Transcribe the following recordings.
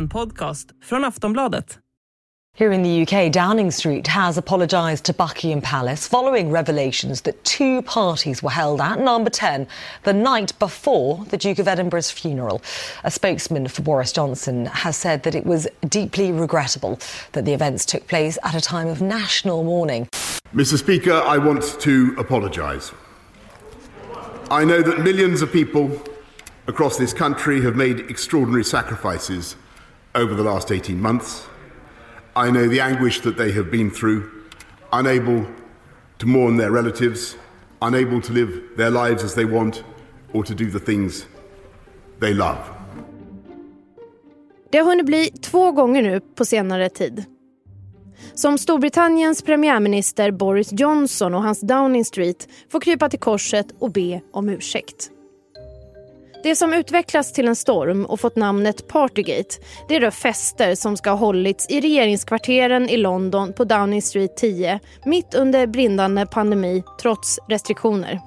En podcast från Aftonbladet. Here in the UK, Downing Street has apologised to Buckingham Palace following revelations that two parties were held at number 10 the night before the Duke of Edinburgh's funeral. A spokesman for Boris Johnson has said that it was deeply regrettable that the events took place at a time of national mourning. Mr. Speaker, I want to apologise. I know that millions of people across this country have made extraordinary sacrifices over the last 18 months. I know the anguish that they have been through, unable to mourn their relatives, unable to live their lives as they want, or to do the things they love. Det har hunnit bli två gånger nu på senare tid. Som Storbritanniens premiärminister Boris Johnson och hans Downing Street får krypa till korset och be om ursäkt. Det som utvecklats till en storm och fått namnet Partygate det rör fester som ska ha hållits i regeringskvarteren i London på Downing Street 10 mitt under brindande pandemi trots restriktioner.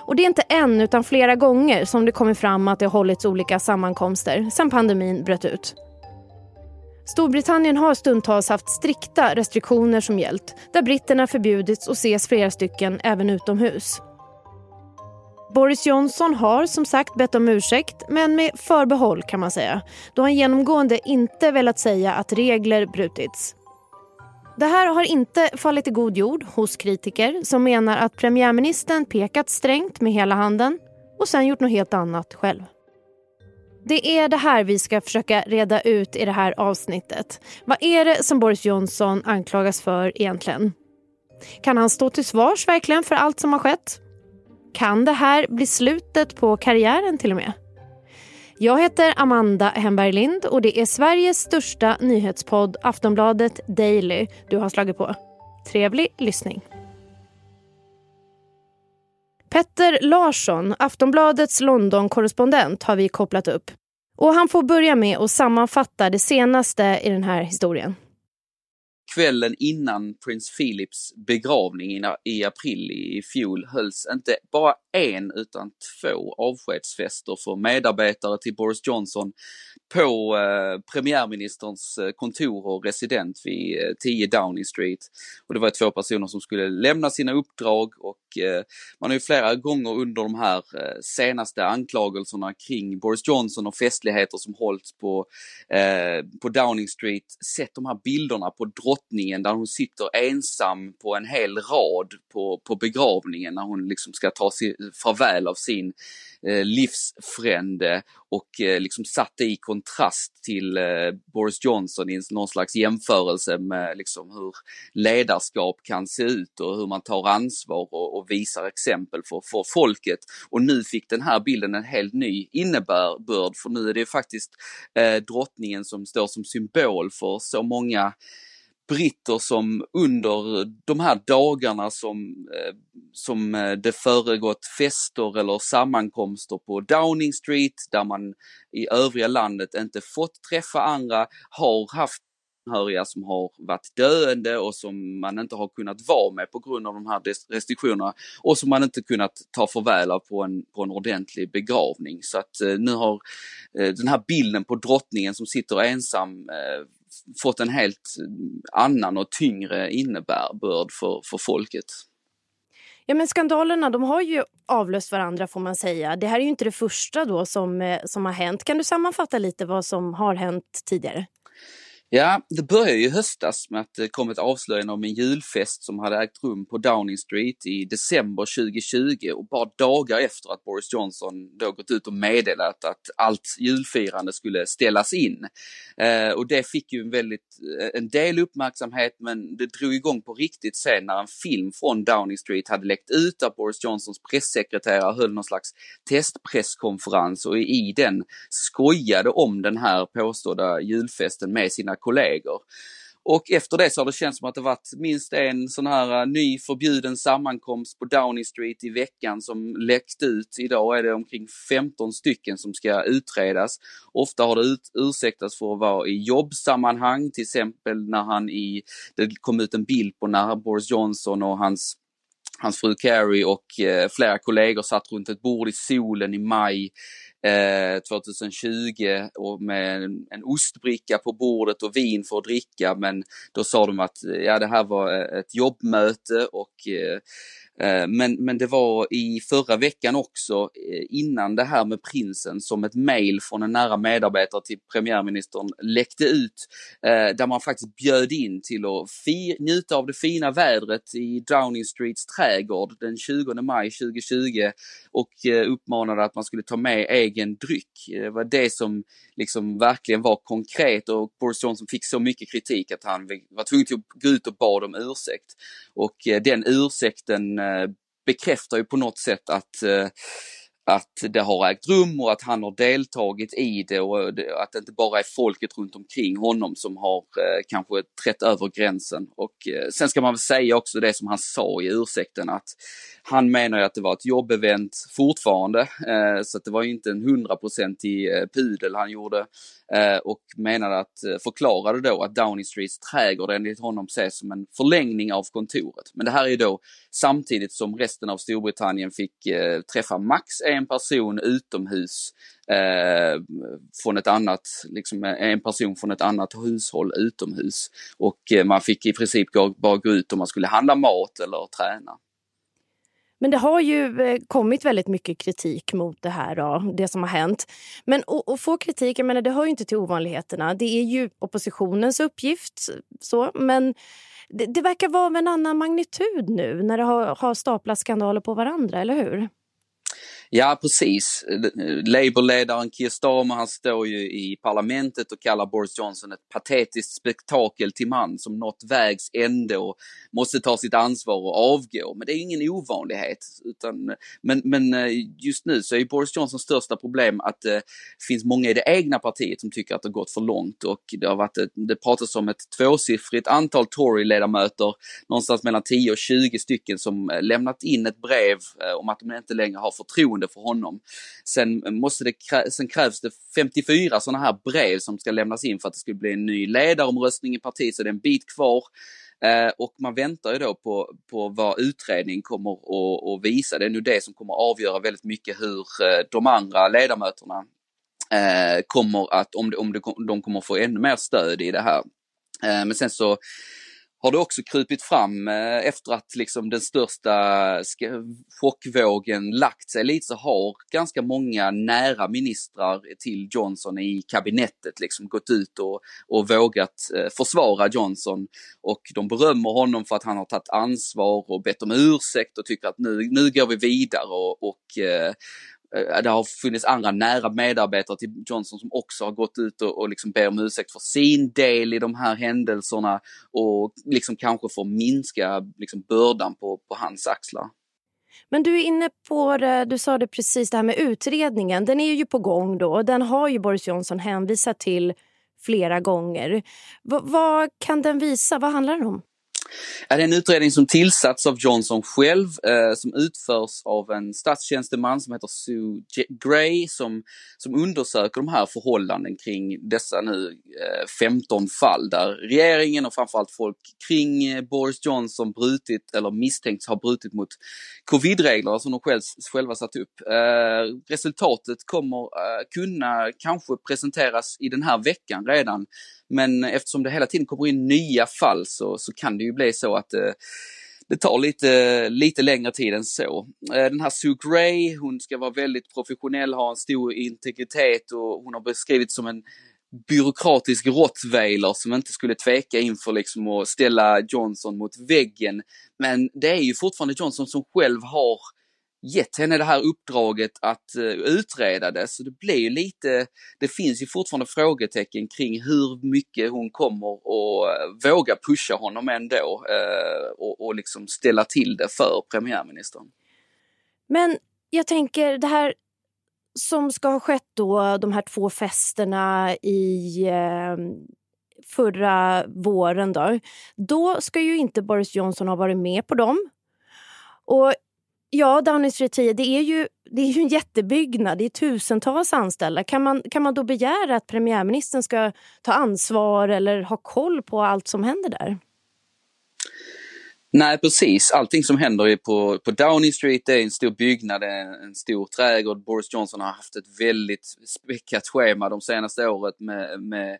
Och det är inte en utan flera gånger som det kommer fram att det har hållits olika sammankomster sedan pandemin bröt ut. Storbritannien har stundtals haft strikta restriktioner som gällt där britterna förbjudits att ses flera stycken även utomhus. Boris Johnson har som sagt bett om ursäkt, men med förbehåll kan man säga. Då han genomgående inte velat säga att regler brutits. Det här har inte fallit i god jord hos kritiker som menar att premiärministern pekat strängt med hela handen och sen gjort något helt annat själv. Det är det här vi ska försöka reda ut i det här avsnittet. Vad är det som Boris Johnson anklagas för egentligen? Kan han stå till svars verkligen för allt som har skett? Kan det här bli slutet på karriären till och med? Jag heter Amanda Hemberg Lind och det är Sveriges största nyhetspodd Aftonbladet Daily du har slagit på. Trevlig lyssning. Petter Larsson, Aftonbladets London-korrespondent har vi kopplat upp. Och han får börja med att sammanfatta det senaste i den här historien kvällen innan prins Philips begravning i april i fjol hölls inte bara en utan två avskedsfester för medarbetare till Boris Johnson på eh, premiärministerns eh, kontor och resident vid eh, 10 Downing Street. Och det var två personer som skulle lämna sina uppdrag och eh, man har ju flera gånger under de här eh, senaste anklagelserna kring Boris Johnson och festligheter som hållits på, eh, på Downing Street sett de här bilderna på drottningen där hon sitter ensam på en hel rad på, på begravningen när hon liksom ska ta sig farväl av sin eh, livsfrände och eh, liksom satte i kontrast till eh, Boris Johnson i någon slags jämförelse med liksom hur ledarskap kan se ut och hur man tar ansvar och, och visar exempel för, för folket. Och nu fick den här bilden en helt ny innebörd för nu är det faktiskt eh, drottningen som står som symbol för så många britter som under de här dagarna som, eh, som eh, det föregått fester eller sammankomster på Downing Street där man i övriga landet inte fått träffa andra, har haft anhöriga som har varit döende och som man inte har kunnat vara med på grund av de här restriktionerna och som man inte kunnat ta farväl av på en, på en ordentlig begravning. Så att eh, nu har eh, den här bilden på drottningen som sitter ensam eh, fått en helt annan och tyngre innebörd för, för folket. Ja men skandalerna de har ju avlöst varandra får man säga. Det här är ju inte det första då som, eh, som har hänt. Kan du sammanfatta lite vad som har hänt tidigare? Ja, det började ju i höstas med att det kom ett avslöjande om en julfest som hade ägt rum på Downing Street i december 2020 och bara dagar efter att Boris Johnson då gått ut och meddelat att allt julfirande skulle ställas in. Eh, och det fick ju en väldigt, eh, en del uppmärksamhet men det drog igång på riktigt sen när en film från Downing Street hade läckt ut där Boris Johnsons pressekreterare höll någon slags testpresskonferens och i den skojade om den här påstådda julfesten med sina kollegor. Och efter det så har det känts som att det varit minst en sån här eh, ny förbjuden sammankomst på Downing Street i veckan som läckt ut. Idag är det omkring 15 stycken som ska utredas. Ofta har det ut, ursäktats för att vara i jobbsammanhang, till exempel när han i, det kom ut en bild på när Boris Johnson och hans hans fru Carrie och eh, flera kollegor satt runt ett bord i solen i maj eh, 2020 och med en, en ostbricka på bordet och vin för att dricka. Men då sa de att eh, ja det här var eh, ett jobbmöte och eh, Eh, Eh, men, men det var i förra veckan också, eh, innan det här med prinsen, som ett mejl från en nära medarbetare till premiärministern läckte ut, eh, där man faktiskt bjöd in till att fi, njuta av det fina vädret i Downing Streets trädgård den 20 maj 2020 och uppmanade att man skulle ta med egen dryck. Det var det som liksom verkligen var konkret och Boris Johnson fick så mycket kritik att han var tvungen att gå ut och bad om ursäkt. Och den ursäkten Eh, bekräftar ju på något sätt att eh, att det har ägt rum och att han har deltagit i det och att det inte bara är folket runt omkring honom som har eh, kanske trätt över gränsen. Och eh, sen ska man väl säga också det som han sa i ursäkten att han menar ju att det var ett jobbevent fortfarande, eh, så att det var inte en hundraprocentig eh, pudel han gjorde eh, och menade att, eh, förklarade då att Downing Streets trädgård enligt honom ses som en förlängning av kontoret. Men det här är ju då samtidigt som resten av Storbritannien fick eh, träffa max en en person utomhus eh, från ett annat, liksom eh, en person från ett annat hushåll utomhus. Och eh, man fick i princip gå, bara gå ut om man skulle handla mat eller träna. Men det har ju eh, kommit väldigt mycket kritik mot det här, då, det som har hänt. Men att få kritik, jag menar, det hör ju inte till ovanligheterna. Det är ju oppositionens uppgift. Så, men det, det verkar vara av en annan magnitud nu när det har, har staplat skandaler på varandra, eller hur? Ja precis. Labourledaren Keir Starmer han står ju i parlamentet och kallar Boris Johnson ett patetiskt spektakel till man som nått vägs ände och måste ta sitt ansvar och avgå. Men det är ingen ovanlighet. Utan, men, men eh, just nu så är Boris Johnsons största problem att det finns många i det egna partiet som tycker att det gått för långt och det har varit det pratas om ett tvåsiffrigt antal Tory-ledamöter, någonstans mellan 10 och 20 stycken som eh, lämnat in ett brev om att de inte längre har förtroende förtroende för honom. Sen, måste det, sen krävs det 54 sådana här brev som ska lämnas in för att det ska bli en ny ledaromröstning i partiet, så det är en bit kvar. Eh, och man väntar ju då på, på vad utredningen kommer att, visa. Det är nu det som kommer att avgöra väldigt mycket hur eh, de andra ledamöterna eh, kommer att, om, de, om de kommer att få ännu mer stöd i det här. Eh, men sen så har det också krupit fram eh, efter att liksom den största chockvågen lagt sig lite så har ganska många nära ministrar till Johnson i kabinettet liksom gått ut och, och vågat eh, försvara Johnson. Och de berömmer honom för att han har tagit ansvar och bett om ursäkt och tycker att nu, nu går vi vidare och, och eh, Eh, eh, det har funnits andra nära medarbetare till Johnson som också har gått ut och, och liksom ber om ursäkt för sin del i de här händelserna och liksom kanske får minska liksom bördan på, på hans axlar. Men du är inne på det, du sa det precis, det här med utredningen. Den är ju på gång då. och Den har ju Boris Johnson hänvisat till flera gånger. V vad kan den visa? Vad handlar den om? Det är en utredning som tillsatts av Johnson själv, eh, som utförs av en statstjänsteman som heter Sue Gray som, som undersöker de här förhållanden kring dessa nu eh, 15 fall där regeringen och framförallt folk kring eh, Boris Johnson brutit eller misstänks ha brutit mot covid-reglerna som de själv, själva satt upp. Eh, resultatet kommer eh, kunna kanske presenteras i den här veckan redan men eftersom det hela tiden kommer in nya fall så, så kan det ju bli så att eh, det tar lite, lite längre tid än så. Eh, den här Sue Gray, hon ska vara väldigt professionell, ha en stor integritet och hon har beskrivits som en byråkratisk rottweiler som inte skulle tveka inför liksom att ställa Johnson mot väggen. Men det är ju fortfarande Johnson som själv har gett henne det här uppdraget att eh, utreda det. Så det blir ju lite, det finns ju fortfarande frågetecken kring hur mycket hon kommer att eh, våga pusha honom ändå eh, och, och liksom ställa till det för premiärministern. Men jag tänker det här som ska ha skett då, de här två festerna i ehm, förra våren då. Då ska ju inte Boris Johnson ha varit med på dem. Och Ja, Downing Street 10, det är ju, det är ju en jättebyggnad. Det är tusentals anställda. Kan man, kan man då begära att premiärministern ska ta ansvar eller ha koll på allt som händer där? Nej precis, allting som händer på, på Downing Street det är en stor byggnad, en stor trädgård. Boris Johnson har haft ett väldigt späckat schema de senaste året med, med,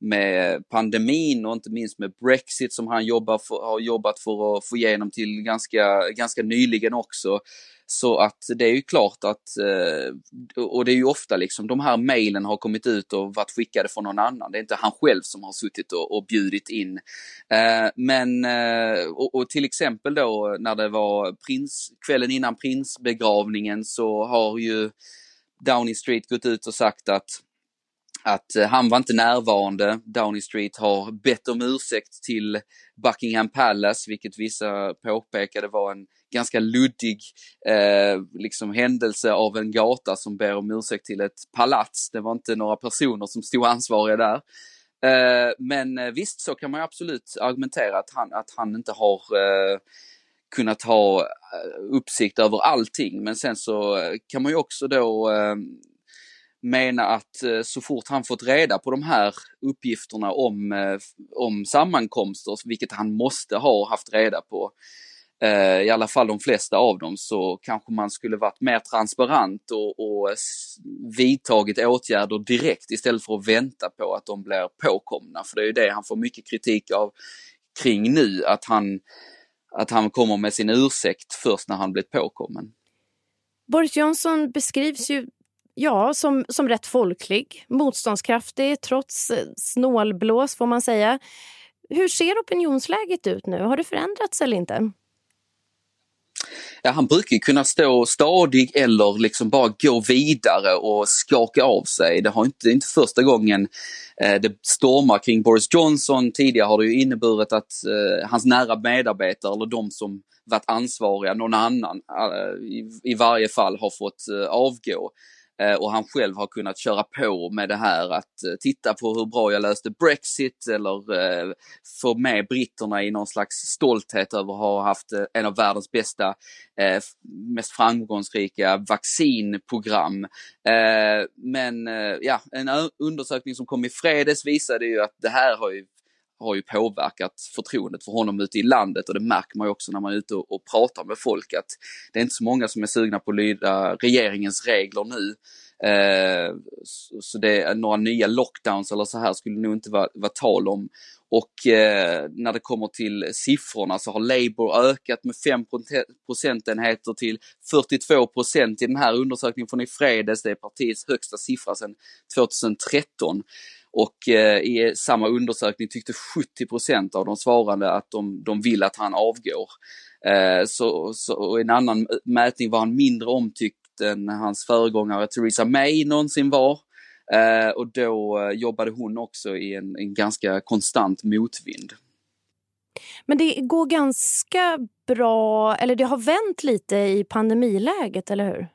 med pandemin och inte minst med Brexit som han jobbar för, har jobbat för att få igenom till ganska, ganska nyligen också. Så att det är ju klart att, eh, och det är ju ofta liksom de här mejlen har kommit ut och varit skickade från någon annan. Det är inte han själv som har suttit och, och bjudit in. Eh, men, eh, och, och, till exempel då när det var prins, kvällen innan prinsbegravningen så har ju Downing Street gått ut och sagt att att eh, han var inte närvarande. Downing Street har bett om ursäkt till Buckingham Palace, vilket vissa påpekade var en ganska luddig eh, liksom händelse av en gata som ber om ursäkt till ett palats. Det var inte några personer som stod ansvariga där. Eh, men eh, visst, så kan man absolut argumentera att han, att han inte har eh, kunnat ha eh, uppsikt över allting. Men sen så kan man ju också då mena att eh, så fort han fått reda på de här uppgifterna om, eh, om sammankomster, vilket han måste ha haft reda på, eh, i alla fall de flesta av dem, så kanske man skulle varit mer transparent och, och vidtagit åtgärder direkt istället för att vänta på att de blir påkomna. För det är ju det han får mycket kritik av kring nu, att han, att han kommer med sin ursäkt först när han blivit påkommen. Boris Johnson beskrivs ju Ja, som, som rätt folklig, motståndskraftig trots eh, snålblås får man säga. Hur ser opinionsläget ut nu? Har det förändrats eller inte? Ja, han brukar kunna stå stadig eller liksom bara gå vidare och skaka av sig. Det har inte, inte första gången eh, det stormar kring Boris Johnson. Tidigare har det ju inneburit att eh, hans nära medarbetare eller de som varit ansvariga, någon annan eh, i, i varje fall har fått eh, avgå. Eh, och han själv har kunnat köra på med det här att eh, titta på hur bra jag löste Brexit eller eh, få med britterna i någon slags stolthet över att ha haft eh, en av världens bästa, mest framgångsrika vaccinprogram. Men ja, en undersökning som kom i fredags visade ju att det här har ju har ju påverkat förtroendet för honom ute i landet och det märker man ju också när man är ute och, pratar med folk att det är inte så många som är sugna på att lyda regeringens regler nu. Eh, så det är några nya lockdowns eller så här skulle nog inte vara, vara tal om. Och eh, när det kommer till siffrorna så har Labour ökat med 5 procentenheter till 42 procent i den här undersökningen från i fredags. Det är partiets högsta siffra sedan 2013. Och eh, i samma undersökning tyckte 70% av de svarande att de, de vill att han avgår. Eh, så, så, en annan mätning var han mindre omtyckt än hans föregångare Theresa May någonsin var. Eh, och då eh, jobbade hon också i en, en ganska konstant motvind. Men det går ganska bra, eller det har vänt lite i pandemiläget, eller hur?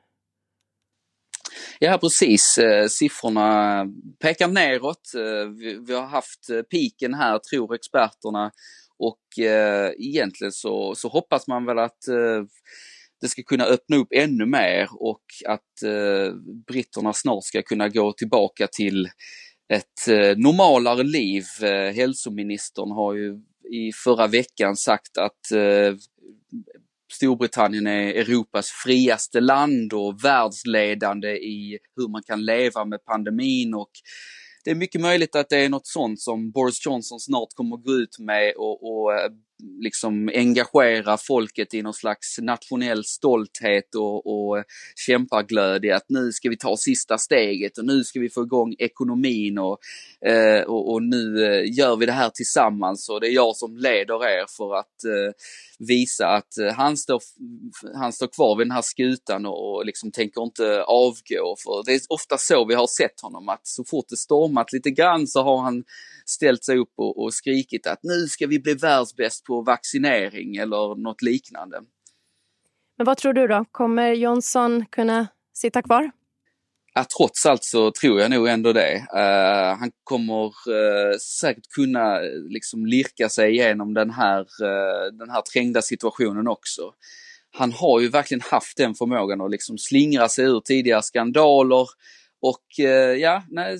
Ja precis, eh, siffrorna pekar neråt. Eh, vi, har haft eh, piken här tror experterna och egentligen så, så hoppas man väl att det ska kunna öppna upp ännu mer och att britterna snart ska kunna gå tillbaka till ett normalare liv. Hälsoministern har ju i förra veckan sagt att Storbritannien är Europas friaste land och världsledande i hur man kan leva med pandemin och det är mycket möjligt att det är något sånt som Boris Johnson snart kommer att gå ut med och, och eh, liksom engagera folket i någon slags nationell stolthet och, och kämpaglöd i att nu ska vi ta sista steget och nu ska vi få igång ekonomin och, eh, och, och, nu eh, gör vi det här tillsammans och det är jag som leder er för att eh, visa att eh, han står, han står kvar vid den här skutan och, och liksom tänker inte avgå. För det är ofta så vi har sett honom att så fort det stormat lite grann så har han ställt sig upp och, och skrikit att nu ska vi bli världsbäst på vaccinering eller något liknande. Men vad tror du då? Kommer Johnson kunna sitta kvar? Ja, trots allt så tror jag nog ändå det. Uh, han kommer uh, säkert kunna liksom lirka sig igenom den här, uh, den här trängda situationen också. Han har ju verkligen haft den förmågan att liksom slingra sig ur tidigare skandaler och eh, ja, nej,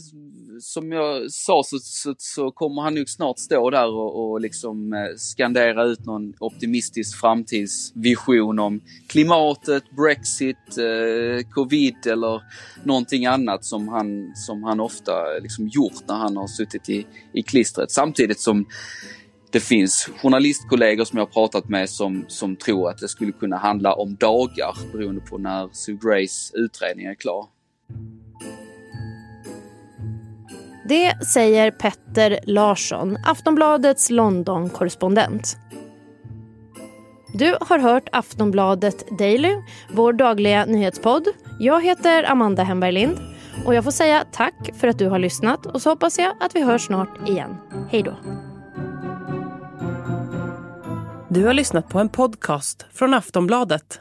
som jag sa så, så, så, kommer han nog snart stå där och, och liksom eh, skandera ut någon optimistisk framtidsvision om klimatet, Brexit, eh, covid eller någonting annat som han, som han ofta eh, liksom gjort när han har suttit i, i klistret. Samtidigt som det finns journalistkollegor som jag har pratat med som, som tror att det skulle kunna handla om dagar beroende på när Sue Grays utredning är klar. Det säger Petter Larsson, Aftonbladets London-korrespondent. Du har hört Aftonbladet Daily, vår dagliga nyhetspodd. Jag heter Amanda Hemberg Lind och jag får säga tack för att du har lyssnat och så hoppas jag att vi hörs snart igen. Hej då! Du har lyssnat på en podcast från Aftonbladet.